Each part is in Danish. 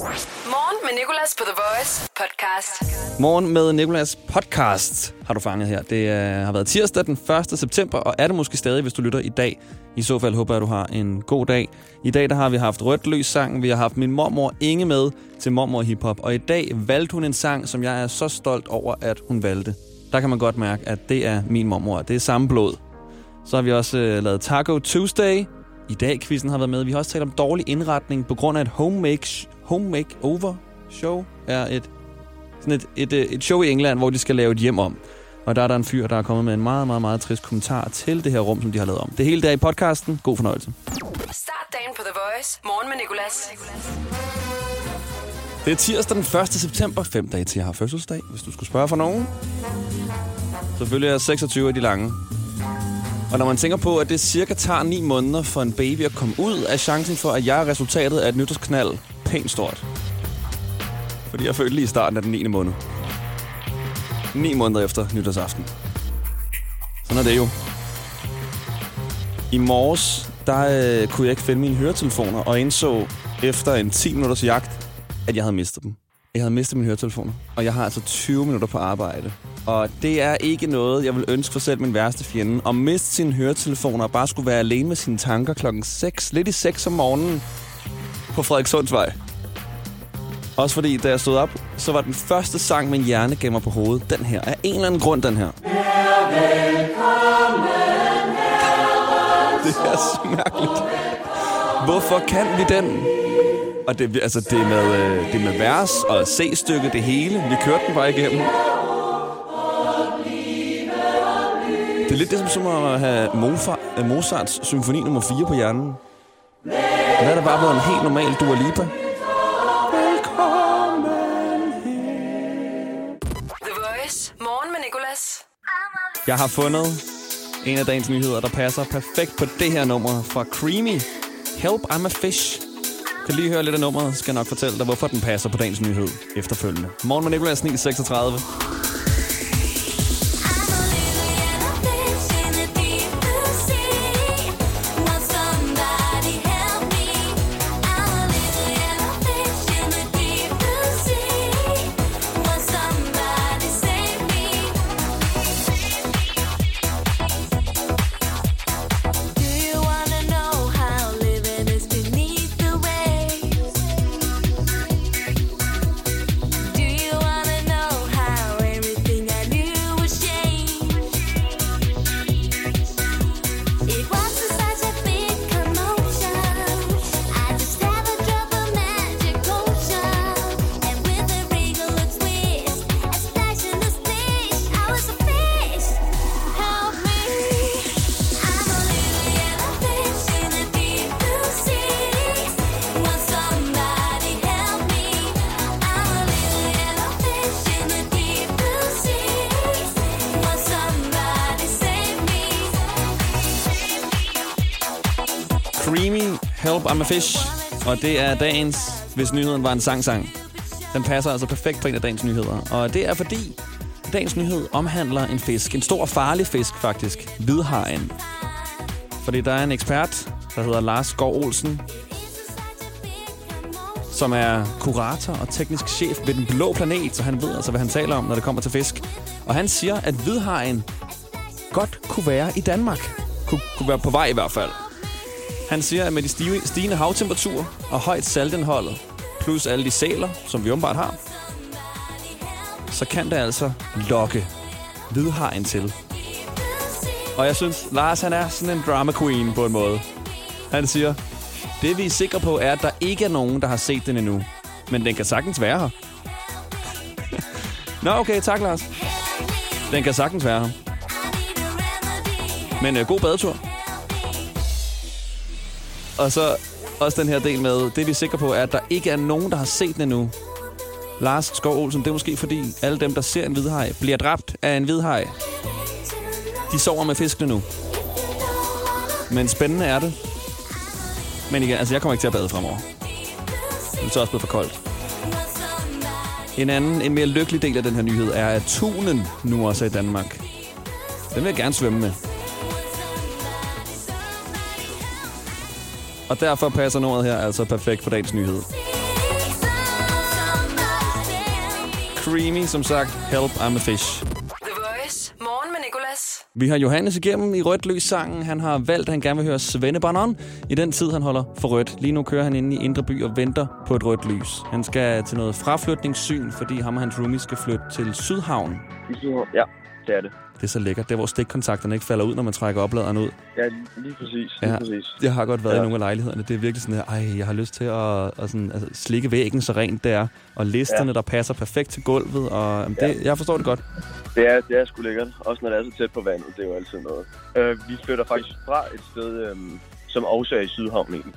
Morgen med Nicolas på The Voice podcast. Morgen med Nicolas podcast har du fanget her. Det øh, har været tirsdag den 1. september, og er det måske stadig, hvis du lytter i dag. I så fald håber jeg, at du har en god dag. I dag der har vi haft Rødt Løs sang. Vi har haft min mormor Inge med til Mormor hiphop, Og i dag valgte hun en sang, som jeg er så stolt over, at hun valgte. Der kan man godt mærke, at det er min mormor. Det er samme blod. Så har vi også øh, lavet Taco Tuesday. I dag quizzen har været med. Vi har også talt om dårlig indretning på grund af et homemade home makeover show. Er et, sådan et, et, et, et show i England, hvor de skal lave et hjem om. Og der er der en fyr, der er kommet med en meget, meget, meget trist kommentar til det her rum, som de har lavet om. Det hele der i podcasten. God fornøjelse. Start dagen på The Voice. Morgen med Nicolas. Det er tirsdag den 1. september, fem dage til jeg har fødselsdag, hvis du skulle spørge for nogen. Selvfølgelig er jeg 26 af de lange. Og når man tænker på, at det cirka tager 9 måneder for en baby at komme ud, er chancen for, at jeg er resultatet af et nytårsknald pænt stort. Fordi jeg følte lige i starten af den 9. måned. 9 måneder efter nytårsaften. Sådan er det jo. I morges, der øh, kunne jeg ikke finde mine høretelefoner, og indså efter en 10 minutters jagt, at jeg havde mistet dem. Jeg havde mistet mine høretelefoner, og jeg har altså 20 minutter på arbejde. Og det er ikke noget, jeg vil ønske for selv min værste fjende. At miste sine høretelefoner og bare skulle være alene med sine tanker klokken 6, lidt i 6 om morgenen på Frederikssundsvej. Også fordi, da jeg stod op, så var den første sang, min hjerne gav mig på hovedet, den her. Af en eller anden grund, den her. Det er så mærkeligt. Hvorfor kan vi den? Og det, altså, det, er med, øh, det er med vers og C-stykke, det hele. Vi kørte den bare igennem. Det er lidt det som at have øh, Mozarts symfoni nummer 4 på hjernen. Hvad er der bare blevet en helt normal Dua Lipa? Jeg har fundet en af dagens nyheder, der passer perfekt på det her nummer fra Creamy. Help, I'm a fish. Kan lige høre lidt af nummeret, skal jeg nok fortælle dig, hvorfor den passer på dagens nyhed efterfølgende. Morgen med Nicolás 936. Help, I'm a fish. Og det er dagens, hvis nyheden var en sang-sang. Den passer altså perfekt på en af dagens nyheder. Og det er fordi, dagens nyhed omhandler en fisk. En stor farlig fisk faktisk. Hvidhajen. Fordi der er en ekspert, der hedder Lars Skov Olsen, som er kurator og teknisk chef ved Den Blå Planet, så han ved altså, hvad han taler om, når det kommer til fisk. Og han siger, at hvidhajen godt kunne være i Danmark. Kun, kunne være på vej i hvert fald. Han siger, at med de stive, stigende havtemperaturer og højt saltindholdet, plus alle de sæler, som vi åbenbart har, så kan det altså lokke hvidhajen til. Og jeg synes, Lars han er sådan en drama queen på en måde. Han siger, det vi er sikre på er, at der ikke er nogen, der har set den endnu. Men den kan sagtens være her. Nå, okay, tak Lars. Den kan sagtens være her. Men øh, god badetur. Og så også den her del med, det vi er sikre på er, at der ikke er nogen, der har set den endnu. Lars Skov Olsen, det er måske fordi, alle dem, der ser en hvidhaj, bliver dræbt af en hvidhaj. De sover med fiskene nu. Men spændende er det. Men igen, altså jeg kommer ikke til at bade fremover. Det er så også blevet for koldt. En anden, en mere lykkelig del af den her nyhed er, at tunen nu også er i Danmark. Den vil jeg gerne svømme med. Og derfor passer nummeret her altså perfekt på dagens nyhed. Creamy, som sagt. Help, I'm a fish. The Voice. Morgen med Nicolas. Vi har Johannes igennem i Rødt Lys sangen. Han har valgt, at han gerne vil høre Svende Banon i den tid, han holder for rødt. Lige nu kører han inde i Indre By og venter på et rødt lys. Han skal til noget fraflytningssyn, fordi ham og hans roomie skal flytte til Sydhavn. Ja, det er det. Det er så lækkert. Det er, hvor stikkontakterne ikke falder ud, når man trækker opladeren ud. Ja, lige præcis. Lige Ja, præcis. jeg har godt været ja. i Ja. nogle af lejlighederne. Det er virkelig sådan her, ej, jeg har lyst til at, at sådan, altså, slikke væggen så rent det er. Og listerne, ja. Ja. der passer perfekt til gulvet. Og, jamen, det, jeg forstår det godt. Det er, det er sgu lækkert. Også når det er så tæt på vandet. Det er jo altid noget. Øh, vi flytter faktisk fra et sted, øh, som også er i Sydhavn egentlig.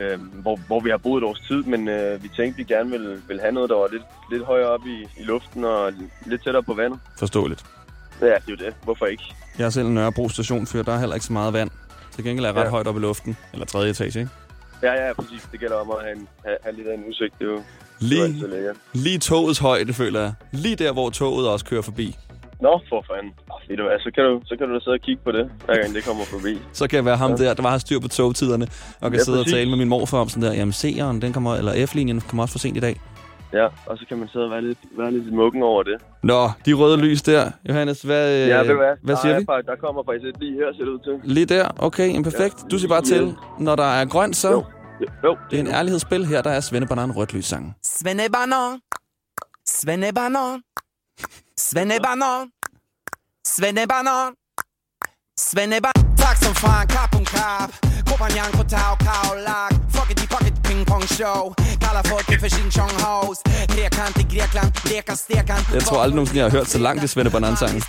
Øh, hvor, hvor vi har boet et års tid, men øh, vi tænkte, vi gerne ville, ville have noget, der var lidt, lidt højere op i, i luften og lidt tættere på vandet. Forståeligt. Ja, det er jo det. Hvorfor ikke? Jeg er selv en Nørrebro stationfyr, der er heller ikke så meget vand. Til gengæld er jeg ret ja. Højt op i luften. Eller tredje etage, ikke? Ja, ja, præcis. Det gælder om at have, en, have, have lidt af en udsigt. Det er jo, det Lige, lækkert. lige togets højde, føler jeg. Lige der, hvor toget også kører forbi. Nå, for fanden. Oh, ved du hvad, så kan du, så kan du da sidde og kigge på det, hver gang det kommer forbi. Så kan jeg være ham ja. der, der bare har styr på togtiderne. Og kan Ja, sidde og præcis. tale med min morfar om sådan der, jamen C'eren, den kommer, eller F-linjen kommer også for sent i dag. Ja, og så kan man sidde og være lidt, være lidt muggen over det. Nå, de røde lys der. Johannes, hvad, Ja, ved du hvad? hvad der siger er vi? Faktisk, der kommer faktisk et lige her, ser det ud til. Lige der. Okay, jamen perfekt. Du siger bare til, når der er grønt, så... Jo. Jo, Det er en ærlighedsspil. Her der er Svende Banan rødt lys sangen. Svenne Banan. Svenne Banan. Svenne Banan. Svenne Banan. Svenne Banan. Tak som fra en kap om kap. Kompagnon på tag, kav, lag. Fuck it, fuck it, ping pong show. Kalder folket for sin chong house. Trekant i Grekland, leker stekan. Jeg tror aldrig nogensinde, jeg har hørt så langt i Svende Banan-sangen.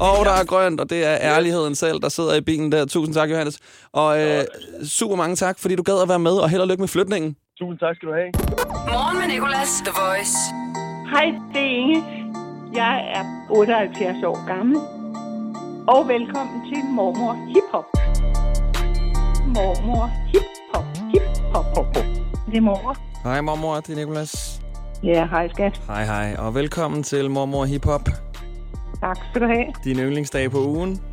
Og der er grønt, og det er ærligheden selv, der sidder i bilen der. Tusind tak, Johannes. Og øh, super mange tak, fordi du gad at være med, og held og lykke med flytningen. Tusind tak skal du have. Morgen med Nicolas. The Voice. Hej, det er Inge. Jeg er 78 år gammel. Og velkommen til Mormor Hip Hop. Mormor Hip Hop. Hip Hop. Det er mormor. Hej mormor, det er Nicolas. Ja, hej skat. Hej hej, og velkommen til Mormor Hip Hop. Tak skal du have. Din yndlingsdag på ugen.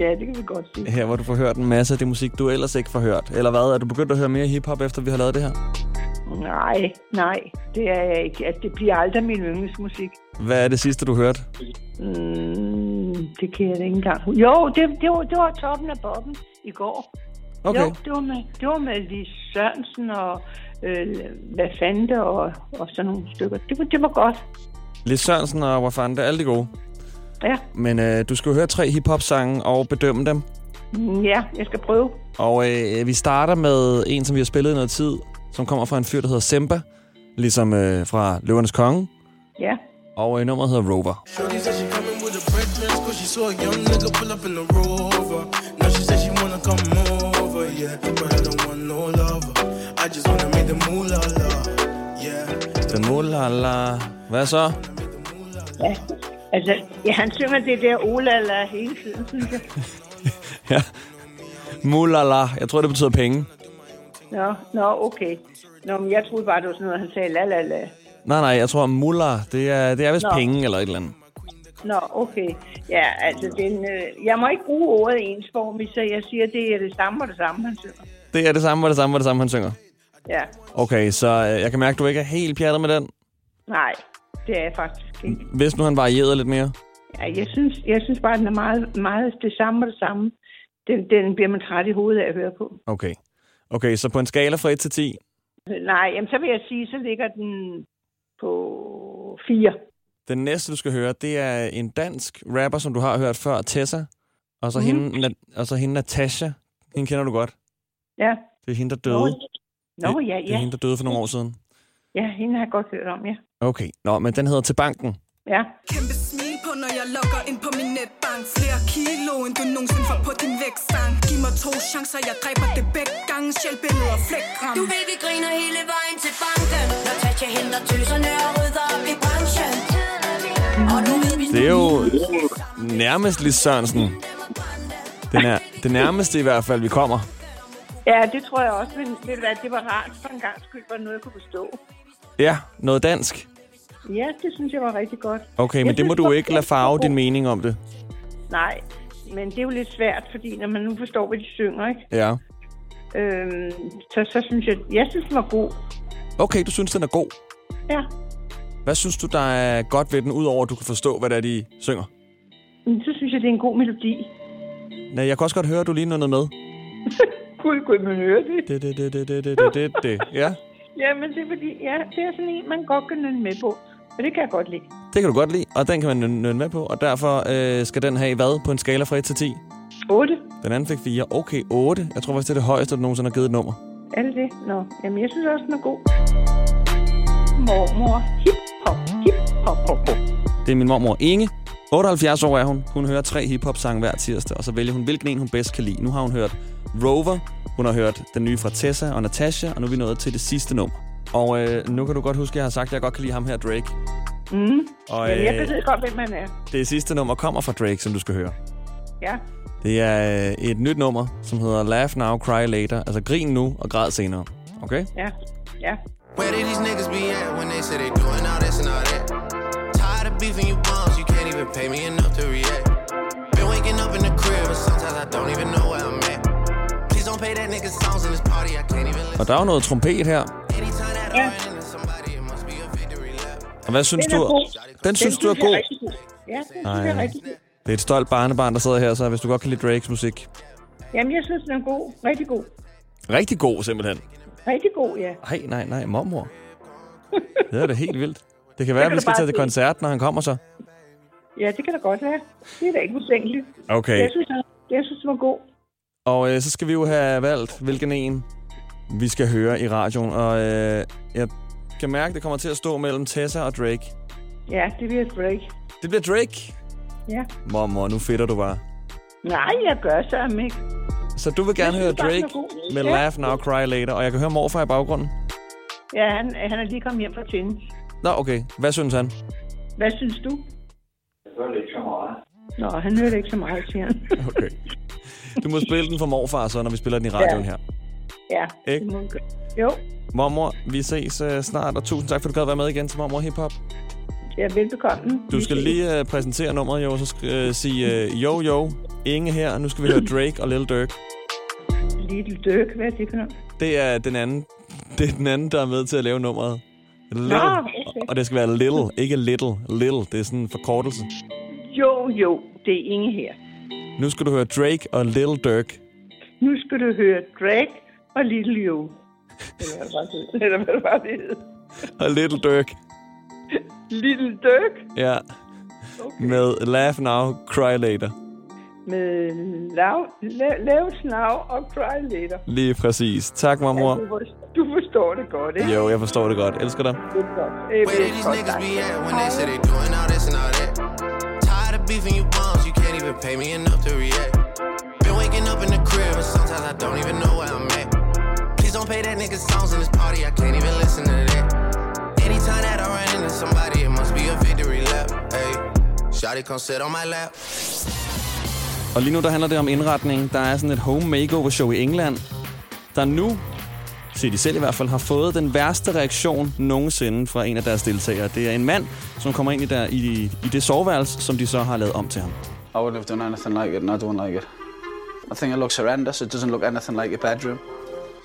Ja, det kan vi godt sige. Her hvor du får hørt en masse af det musik, du ellers ikke får hørt. Eller hvad? Er du begyndt at høre mere hiphop, efter vi har lavet det her? Nej, nej, det er jeg ikke. Altså, det bliver aldrig min yndlingsmusik. Hvad er det sidste, du hørte? Mm, det kan jeg da ikke engang. Jo, det, det, var, det var toppen af boppen i går. Okay. Jo, det var med, det var med Lis Sørensen og øh, hvad fanden det, og, og sådan nogle stykker. Det, var- det var godt. Lis Sørensen og hvor fanden det er alle de gode. Ja, Men øh, du skal jo høre tre hiphop-sange og bedømme dem. Mm, ja, jeg skal prøve. Og øh, vi starter med en, som vi har spillet i noget tid, som kommer fra en fyr, der hedder Semba. Ligesom øh, fra Løvernes Konge. Ja, Og øh, nummeret hedder Rover. Shorty a breakfast cause she saw a young nigga pull up in the rover. Now she said she wanna come over, yeah. But I don't want no lover. I just wanna make the moolah la, yeah. Den mulala. Hvad så? ja. Altså, ja, han synger det der olala hele tiden, synes jeg. Ja. Mulala. Jeg tror, det betyder penge. Nå, nå, okay. Nå, men jeg troede bare, det var sådan noget, han sagde la la la. Nej, nej, jeg tror, mullah, det er, det er vist Nå. penge eller et eller andet. Nå, okay. Ja, altså, den, øh, jeg må ikke bruge ordet ensformigt, så jeg siger, det er det samme og det samme, han synger. Det er det samme og det samme og det samme, han synger. Ja, Okay, så øh, jeg kan mærke, at du ikke er helt pjattet med den. nej, det er jeg faktisk ikke. Hvis nu han varierede lidt mere. Ja, jeg synes, jeg synes bare, den er meget, meget det samme og det samme. Den, den bliver man træt i hovedet af at høre på. Okay. Okay, så på en skala fra 1 til 10. Nej, jamen, så vil jeg sige, så ligger den på fire. Den næste, du skal høre, det er en dansk rapper, som du har hørt før, Tessa. Og så, mm. hende, og så hende Natasha. Hende kender du godt. Ja. Det er hende, der Nå, døde. Nå det, ja, Det er ja. hende, der døde for nogle år siden. Ja, hende har jeg godt hørt om, ja. Okay, nå, men den hedder Til Banken. Ja, Kæmpe smil på, når jeg logger ind på min netbank Flere kilo, end du nogensinde får på din vægtstang Giv mig to chancer, jeg dræber det begge gange Sjælbilleder og flækram Du ved, vi griner hele vejen til banken Når Tatja henter tøserne og rydder op i branchen Det er jo nærmest Lis Sørensen. Den er det nærmeste i hvert fald, vi kommer. ja det tror jeg også, men ved du hvad, det var rart for en gang skyld, var det noget, jeg kunne forstå. Ja, noget dansk. Ja, det synes jeg var rigtig godt. Okay, men Jeg det må synes, du det ikke lade farve din mening om det. Nej, men det er jo lidt svært, fordi når man nu forstår, hvad de synger, ikke? Ja. Øhm, så, så synes jeg, jeg synes, den var god. Okay, du synes, den er god. Ja. Hvad synes du, der er godt ved den, udover at du kan forstå, hvad det er, de synger? Så synes jeg, det er en god melodi. Nej, jeg kan også godt høre, at du lige noget med. Gud, kunne man høre det? Det, det, det, det, det, det, det, det. Ja. men det er fordi, ja, det er sådan en, man godt kan nynne med på. Og det kan jeg godt lide. Det kan du godt lide, og den kan man nynne nynne med på. Og derfor øh, skal den have hvad på en skala fra 1 til 10? 8. Den anden fik 4. Okay, 8. Jeg tror faktisk, det er det højeste, du nogensinde har givet et nummer. Er det det? Nå, jamen jeg synes også, den er god. Mormor. Hip hop. Hip hop. hop, hop. Det er min mormor Inge. 78 år er hun. Hun hører tre hiphop-sange hver tirsdag, og så vælger hun, hvilken en hun bedst kan lide. Nu har hun hørt Rover, hun har hørt den nye fra Tessa og Natasha, og nu er vi nået til det sidste nummer. Og øh, nu kan du godt huske, at jeg har sagt, at jeg godt kan lide ham her, Drake. Mm. Og Jamen, jeg øh, ved godt, hvem man er. det sidste nummer kommer fra Drake, som du skal høre. Ja. Det er øh, et nyt nummer, som hedder Laugh Now, Cry Later. Altså grin nu og græd senere. Okay? Ja. Ja. Where did these niggas be at when they say they doing all this and all that? Tired of beefing you bums, you can't even pay me enough to react. Been waking up in the crib, and sometimes I don't even know where I'm at. Please don't pay that nigga songs in this party, I can't even listen. Og der er jo noget trompet her. Ja. Og hvad synes Den du? god. Den synes du er god? god. Ja, den synes jeg er rigtig god. Det er et stolt barnebarn, der sidder her, så hvis du godt kan lide Drakes musik. Jamen, jeg synes, den er god. Rigtig god. Rigtig god, simpelthen. Rigtig god, ja. Nej, nej, nej, mormor. Det er da helt vildt. Det kan være, at vi skal tage til koncert, når han kommer så. Ja, det kan da godt være. Det er da ikke utænkeligt. Okay. Jeg synes, jeg synes, var god. Og øh, så skal vi jo have valgt, hvilken en vi skal høre i radioen. Og øh, jeg kan mærke, at det kommer til at stå mellem Tessa og Drake. Ja, det bliver Drake. Det bliver Drake. Ja. Mormor, nu fedter du bare. Nej, jeg gør så ikke. Så du vil gerne høre Drake med Ja. Laugh Now, Cry Later. Og jeg kan høre morfar i baggrunden. Ja, han, han er lige kommet hjem fra tennis. Nå, okay. Hvad synes han? Hvad synes du? Jeg hørte ikke så meget. Nå, han hørte ikke så meget, siger han. Okay. Du må spille den for morfar, så når vi spiller den i radioen Ja. her. ja, Ikke? det må. Jo, Mormor, vi ses uh, snart, og tusind tak, for du gad være med igen til Mormor Hip Hop. Er velbekomme. Du skal lige uh, præsentere nummeret, jo, så skal uh, sige uh, jo, jo, Inge her, og nu skal vi høre Drake og Lil Durk. Little Dirk, hvad er det for noget? Det er den anden, det er den anden, der er med til at lave nummeret. Little, Nå, okay. og det skal være Little, ikke Little. Little, det er sådan en forkortelse. Jo, jo, det er Inge her. Nu skal du høre Drake og Lil Durk. Nu skal du høre Drake og Little Yo. Eller hvad det var, det hed. Og Little Durk, Little Dirk? Ja. Okay. Med Laugh Now, Cry Later. Med Laugh la, Now og Cry Later. Lige præcis. Tak, mormor. Ja, du, forstår, du forstår det godt, ikke? Jo, jeg forstår det godt. Elsker dig. Det er godt. Jeg ved Please don't pay that nigga songs in this party. I can't even listen to that. Anytime that I run into somebody, Shotty come sit on my lap. Og lige nu der handler det om indretning. Der er sådan et home makeover show i England, der nu, siger de selv i hvert fald, har fået den værste reaktion nogensinde fra en af deres deltagere. Det er en mand, som kommer ind i, der, i, i det soveværelse, som de så har lavet om til ham. I wouldn't have done anything like it, and I don't like it. I think it looks horrendous. It doesn't look anything like a bedroom.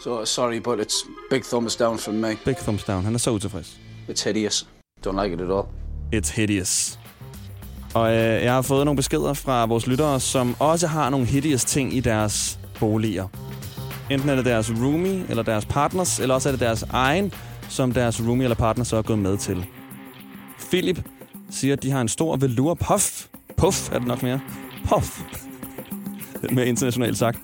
So sorry, but it's big thumbs down from me. Big thumbs down. Han er så utilfreds. It's hideous. Don't like it at all. It's hideous. Og øh, jeg har fået nogle beskeder fra vores lyttere, som også har nogle hideous ting i deres boliger. Enten er det deres roomie eller deres partners, eller også er det deres egen, som deres roomie eller partner så er gået med til. Philip siger, at de har en stor velour puff. Puff er det nok mere. Puff. Lidt mere internationalt sagt.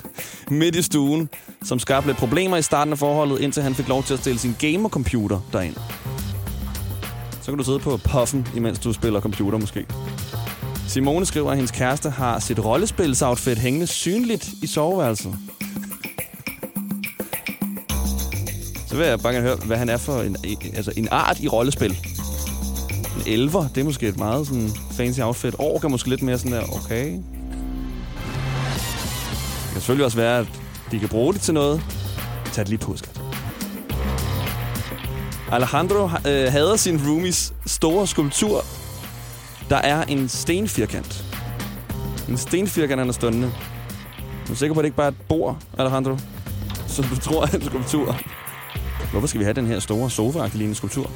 Midt i stuen, som skabte lidt problemer i starten af forholdet, indtil han fik lov til at stille sin gamer-computer derind. Så kan du sidde på puffen, imens du spiller computer måske. Simone skriver, at hendes kæreste har sit rollespilsoutfit hængende synligt i soveværelset. Så vil jeg bare gerne høre, hvad han er for en, altså en art i rollespil. En elver, det er måske et meget sådan fancy outfit. Ork er måske lidt mere sådan der, okay. Det kan selvfølgelig også være, at de kan bruge det til noget. Tag det lige på, skat. Alejandro øh, hader sin roomies store skulptur. Der er en stenfirkant. En stenfirkant, han er stående. Er sikker på, at det ikke bare er et bord, Alejandro? Som du tror er en skulptur? Hvorfor skal vi have den her store sofa lignende skulptur?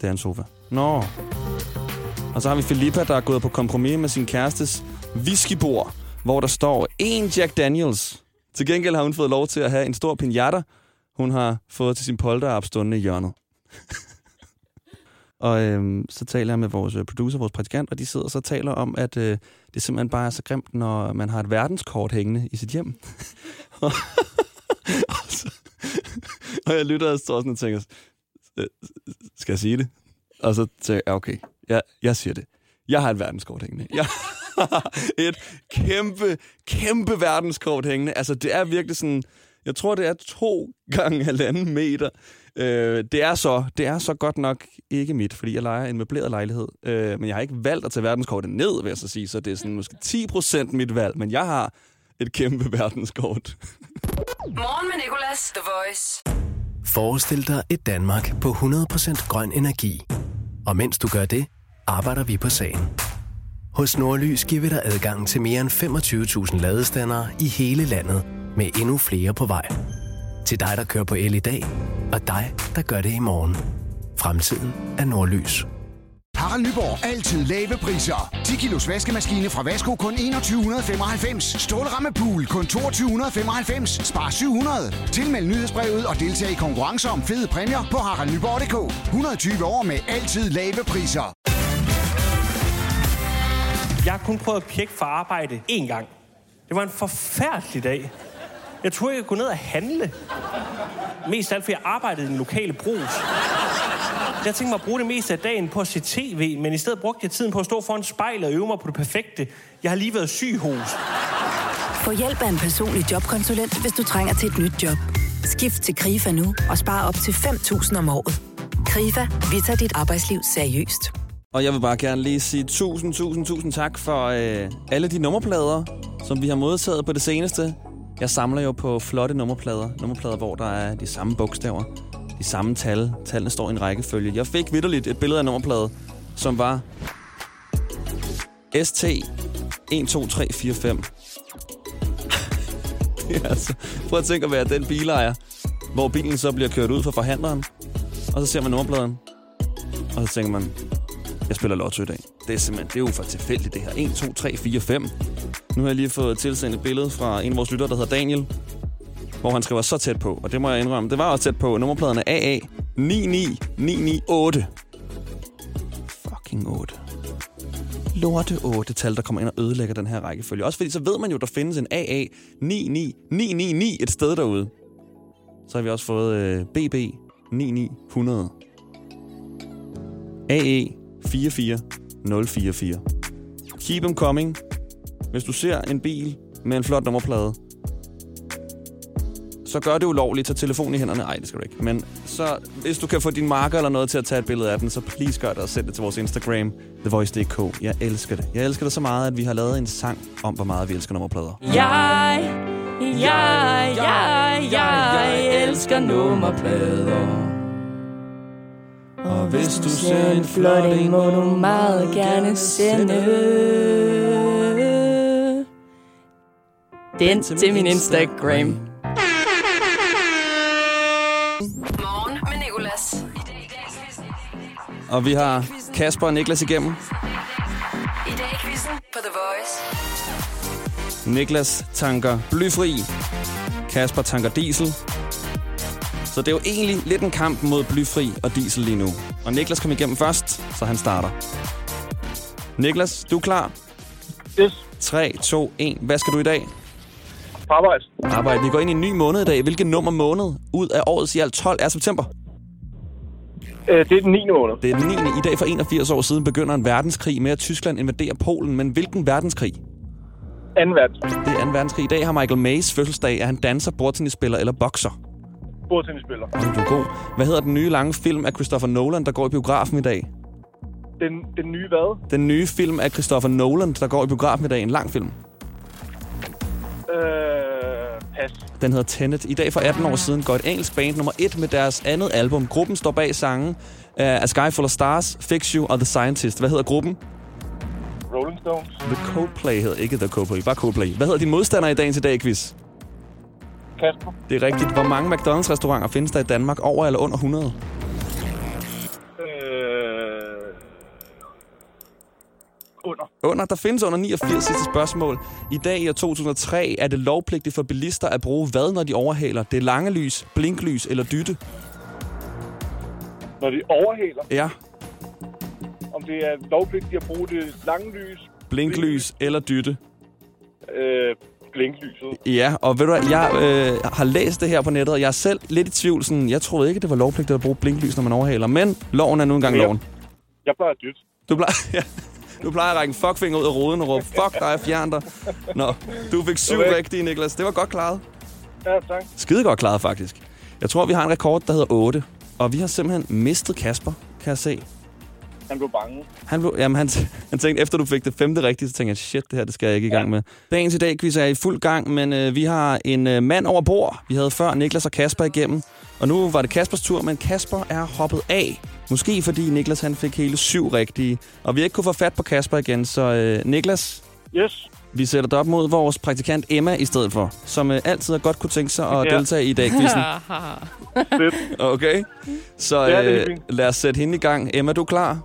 Det er en sofa. Nå. Og så har vi Filippa, der er gået på kompromis med sin kærestes whiskybord, hvor der står en Jack Daniels. Til gengæld har hun fået lov til at have en stor pinata, hun har fået til sin polterabstående i hjørnet og øhm, så taler jeg med vores øh, producer, vores praktikant, og de sidder så taler om, at øh, det simpelthen bare er så grimt, når man har et verdenskort hængende i sit hjem. og, så, og jeg lytter og står sådan og tænker, øh, skal jeg sige det? Og så tænker jeg, okay, jeg, jeg siger det. Jeg har et verdenskort hængende. Jeg har et kæmpe, kæmpe verdenskort hængende. Altså, det er virkelig sådan... Jeg tror, det er to gange halvanden meter. Øh, det, er så, det er så godt nok ikke mit, fordi jeg leger en møbleret lejlighed. Øh, men jeg har ikke valgt at tage verdenskortet ned, vil jeg så sige. Så det er sådan måske 10% mit valg. Men jeg har et kæmpe verdenskort. Morgen med Nicolas, The Voice. Forestil dig et Danmark på 100% grøn energi. Og mens du gør det, arbejder vi på sagen. Hos Nordlys giver vi dig adgang til mere end 25.000 ladestandere i hele landet, med endnu flere på vej. Til dig, der kører på el i dag, og dig, der gør det i morgen. Fremtiden er Nordlys. Harald Nyborg. Altid lave priser. 10 kilos vaskemaskine fra Vasko kun 2195. Stålramme pool kun 2295. Spar 700. Tilmeld nyhedsbrevet og deltag i konkurrencer om fede præmier på haraldnyborg.dk. 120 år med altid lave priser. Jeg har kun prøvet at pjekke for arbejde én gang. Det var en forfærdelig dag. Jeg troede, jeg kunne ned og handle. Mest alt, fordi jeg arbejdede i den lokale brus. Jeg tænkte mig at bruge det meste af dagen på at se tv, men i stedet brugte jeg tiden på at stå foran spejlet og øve mig på det perfekte. Jeg har lige været syg hos. Få hjælp af en personlig jobkonsulent, hvis du trænger til et nyt job. Skift til KRIFA nu og spar op til 5.000 om året. KRIFA, vi tager dit arbejdsliv seriøst. Og jeg vil bare gerne lige sige tusind, tusind, tusind tak for øh, alle de nummerplader, som vi har modtaget på det seneste. Jeg samler jo på flotte nummerplader. Nummerplader, hvor der er de samme bogstaver, de samme tal. Tallene står i en rækkefølge. Jeg fik vidderligt et billede af nummerplade, som var ST 12345. Det er altså, prøv at tænke at være den bilejer, hvor bilen så bliver kørt ud fra forhandleren, og så ser man nummerpladen, og så tænker man, jeg spiller lotto i dag. Det er simpelthen, det er jo for tilfældigt det her. 1, 2, 3, 4, 5. Nu har jeg lige fået tilsendt et billede fra en af vores lyttere, der hedder Daniel, hvor han skriver så tæt på, og det må jeg indrømme, det var også tæt på. Nummerpladen er AA 99998. Fucking 8. Lorte 8 tal, der kommer ind og ødelægger den her rækkefølge. Også fordi så ved man jo, der findes en AA 99999 et sted derude. Så har vi også fået øh, BB 9900. AE 44044. Keep them coming. Hvis du ser en bil med en flot nummerplade, så gør det ulovligt. Tag telefonen i hænderne. Nej, det skal du ikke. Men så, hvis du kan få din marker eller noget til at tage et billede af den, så please gør det og send det til vores Instagram, TheVoice.dk. Jeg elsker det. Jeg elsker det så meget, at vi har lavet en sang om, hvor meget vi elsker nummerplader. Jeg, jeg, jeg, jeg elsker nummerplader. Og hvis du ser en flot en, må du meget gerne sende den til min Instagram. Morgen med Nicolas. Og vi har Kasper og Niklas igennem. I dag i quizzen på The Voice. Niklas tanker blyfri. Kasper tanker diesel. Så det er jo egentlig lidt en kamp mod blyfri og diesel lige nu. Og Niklas kom igennem først, så han starter. Niklas, du er klar? Yes. 3, 2, 1. Hvad skal du i dag? Arbejde. Arbejde. Vi går ind i en ny måned i dag. Hvilket nummer måned ud af årets i alt 12 er september? Øh, det er den 9. måned. Det er den 9. I dag for 81 år siden begynder en verdenskrig med, at Tyskland invaderer Polen. Men hvilken verdenskrig? 2. verdenskrig. Det er 2. verdenskrig. I dag har Michael Mays fødselsdag. Er han danser, bordtennisspiller eller bokser? Bordtennisspiller. Du er god. Hvad hedder den nye lange film af Christopher Nolan, der går i biografen i dag? Den, den nye hvad? Den nye film af Christopher Nolan, der går i biografen i dag. En lang film. Øh, pas. Den hedder Tenet. I dag for 18 år siden går et engelsk band nummer 1 med deres andet album. Gruppen står bag sangen uh, A Sky Full of Stars, Fix You og The Scientist. Hvad hedder gruppen? Rolling Stones. The Coldplay hedder ikke The Coldplay, bare Coldplay. Hvad hedder din modstander i dagens i dag, quiz? Kasper. Det er rigtigt. Hvor mange McDonald's-restauranter findes der i Danmark? Over eller under 100? Øh... Under. Under. Der findes under 89 sidste spørgsmål. I dag i år 2003 er det lovpligtigt for bilister at bruge hvad, når de overhaler? Det er lange lys, blinklys eller dytte? Når de overhaler, Ja, om det er lovpligtigt at bruge det lange lys, blinklys eller dytte. øh, blinklyset. Ja, og ved du hvad, jeg øh, har læst det her på nettet, og jeg er selv lidt i tvivl. Sådan, jeg troede ikke, det var lovpligtigt at bruge blinklys, når man overhaler. Men loven er nu engang Ja. loven. Jeg plejer dyt. Du plejer, ja, du plejer at række en fuckfinger ud af ruden og råbe, fuck dig, fjern dig. Nå, du fik syv Okay. rigtige, Niklas. Det var godt klaret. Ja, tak. Skide godt klaret, faktisk. Jeg tror, vi har en rekord, der hedder 8. Og vi har simpelthen mistet Kasper, kan jeg se. Han blev bange. Han, blev- jamen, han, han tænkte, efter du fik det femte rigtigt, så tænkte jeg, shit, det her det skal jeg ikke i gang med. Dagens i dag quiz er i fuld gang, men øh, vi har en øh, mand over bord. Vi havde før Niklas og Kasper igennem, og nu var det Kaspers tur, men Kasper er hoppet af. Måske fordi Niklas han fik hele syv rigtige, og vi har ikke kunne få fat på Kasper igen, så øh, Niklas, Yes. vi sætter dig op mod vores praktikant Emma i stedet for, som øh, altid har godt kunne tænke sig at Ja. deltage i dag quizzen. Okay, så øh, lad os sætte hende i gang. Emma, du er klar?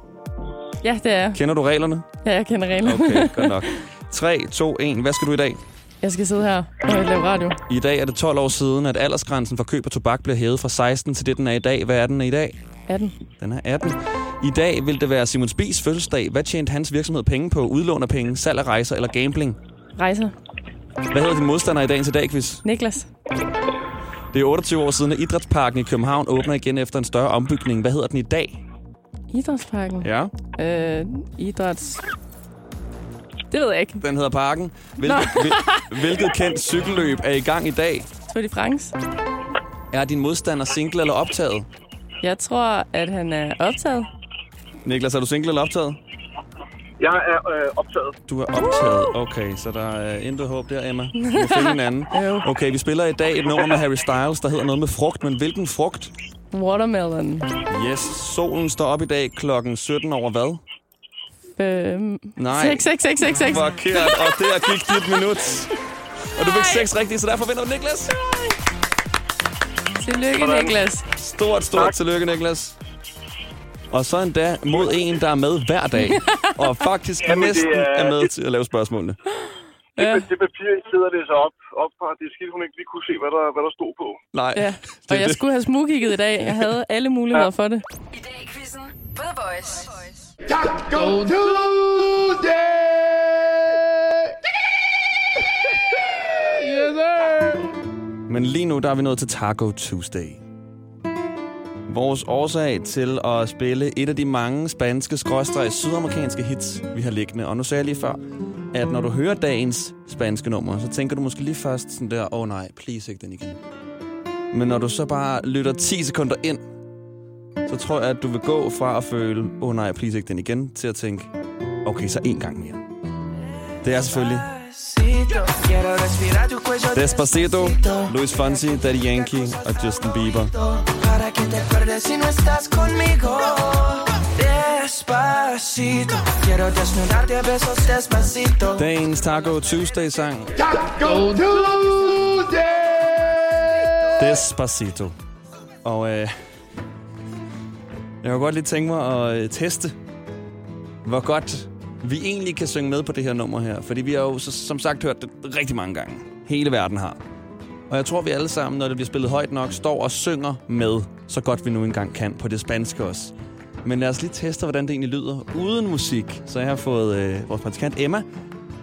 Ja, det er. Kender du reglerne? Ja, jeg kender reglerne. Okay, godt nok. 3, 2, 1. Hvad skal du i dag? Jeg skal sidde her og lave radio. I dag er det 12 år siden, at aldersgrænsen for køb af tobak blev hævet fra 16 til det, den er i dag. Hvad er den i dag? 18. Den er 18. I dag vil det være Simon Spies fødselsdag. Hvad tjente hans virksomhed penge på? Udlån af penge, salg af rejser eller gambling? Rejser. Hvad hedder din modstander i dagens i dag, quiz? Niklas. Det er 28 år siden, at Idrætsparken i København åbner igen efter en større ombygning. Hvad hedder den i dag? Idrætsparken. Ja. Øh, idræts... Det ved jeg ikke. Den hedder Parken. Hvilket, hvil, hvilket kendt cykelløb er i gang i dag? Tour de France. Er din modstander single eller optaget? Jeg tror, at han er optaget. Niklas, er du single eller optaget? Jeg er øh, optaget. Du er optaget. Okay, så der er intet håb der, Emma. Du må finde en anden. Okay, vi spiller i dag et nummer med Harry Styles, der hedder noget med frugt. Men hvilken frugt? Watermelon. Yes, solen står op i dag klokken 17 over hvad? Øhm, Nej. 6, 6, 6, 6, 6. Forkert, og der gik dit minut. Og du fik seks rigtige, så derfor vinder du Niklas. Tillykke. Niklas. Stort, stort tak. tillykke, Niklas. Og så endda mod en, der er med hver dag. Og faktisk Jamen, næsten er- er med til at lave spørgsmålene. Det, ja. det papir, I sidder det så op, op fra, det er skidt, hun ikke lige kunne se, hvad der, hvad der stod på. Nej. Ja, og jeg skulle have smugkigget i dag. Jeg havde alle muligheder for det. I dag i quizzen på The Voice. Taco Tuesday! yes, sir! Men lige nu der er vi nået til Taco Tuesday. Vores årsag til at spille et af de mange spanske skråstreg sydamerikanske hits, vi har liggende. Og nu sagde jeg lige før, at når du hører dagens spanske nummer, så tænker du måske lige først sådan der, åh oh, nej, please ikke den igen. Men når du så bare lytter 10 sekunder ind, så tror jeg, at du vil gå fra at føle, åh oh, nej, please ikke den igen, til at tænke, okay, så en gang mere. Det er selvfølgelig Quiero respirar tu cuello Despacito, Luis Fonsi, Daddy Yankee og Justin Bieber. Dagens Taco Tuesday-sang, Taco Tuesday! Despacito. Og øh, jeg kunne godt lige tænke mig at øh, teste, hvor godt vi egentlig kan synge med på det her nummer her. Fordi vi har jo så, som sagt hørt det rigtig mange gange. Hele verden har. Og jeg tror, vi alle sammen, når det bliver spillet højt nok, står og synger med, så godt vi nu engang kan på det spanske også. Men lad os lige teste, hvordan det egentlig lyder uden musik. Så jeg har fået øh, vores praktikant Emma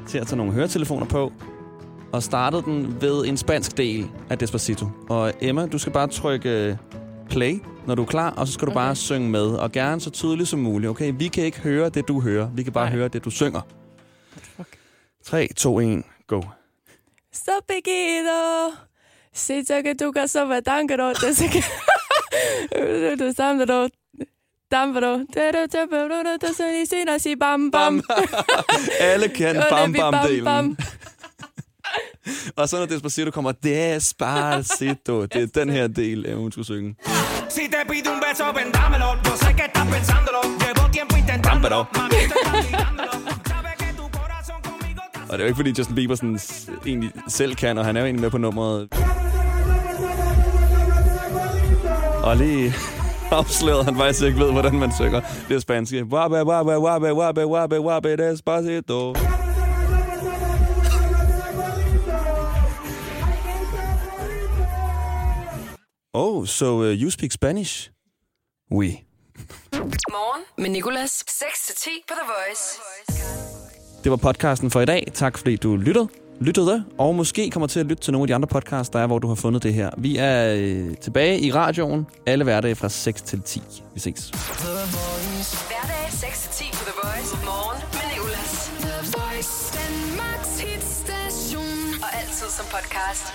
til at tage nogle høretelefoner på og startede den ved en spansk del af Despacito. Og Emma, du skal bare trykke øh, play, når du er klar, og så skal du bare synge med. Og gerne så tydeligt som muligt, okay? Vi kan ikke høre det, du hører. Vi kan bare høre det, du synger. 3, 2, 1, go. Så pequeño. Si que tu caso me tan grande, sé que... Du bam bam. Alle kan Og Og så når Despacito kommer, Despacito. Det er den her del, Emma, hun skulle synge. Si te pido un beso, ven dámelo. Yo sé que estás pensándolo. Llevo tiempo intentándolo. Mami, Og det er jo ikke, fordi Justin Bieber sådan, egentlig selv kan, og han er jo egentlig med på nummeret. Og lige afsløret, at han faktisk ikke ved, hvordan man synger det spanske. Wabe, wabe, wabe, wabe, wabe, wabe, despacito. Oh, so uh, you speak Spanish? Oui. Morgen med Nicolas. 6-10 på The Voice. Det var podcasten for i dag. Tak fordi du lyttede, lyttede, og måske kommer til at lytte til nogle af de andre podcasts, der er, hvor du har fundet det her. Vi er øh, tilbage i radioen alle hverdage fra 6 til 10. Vi ses. Hverdag 6-10 på The Voice. Morgen med Nicolas. The Voice. Danmarks hitstation. Og altid som podcast.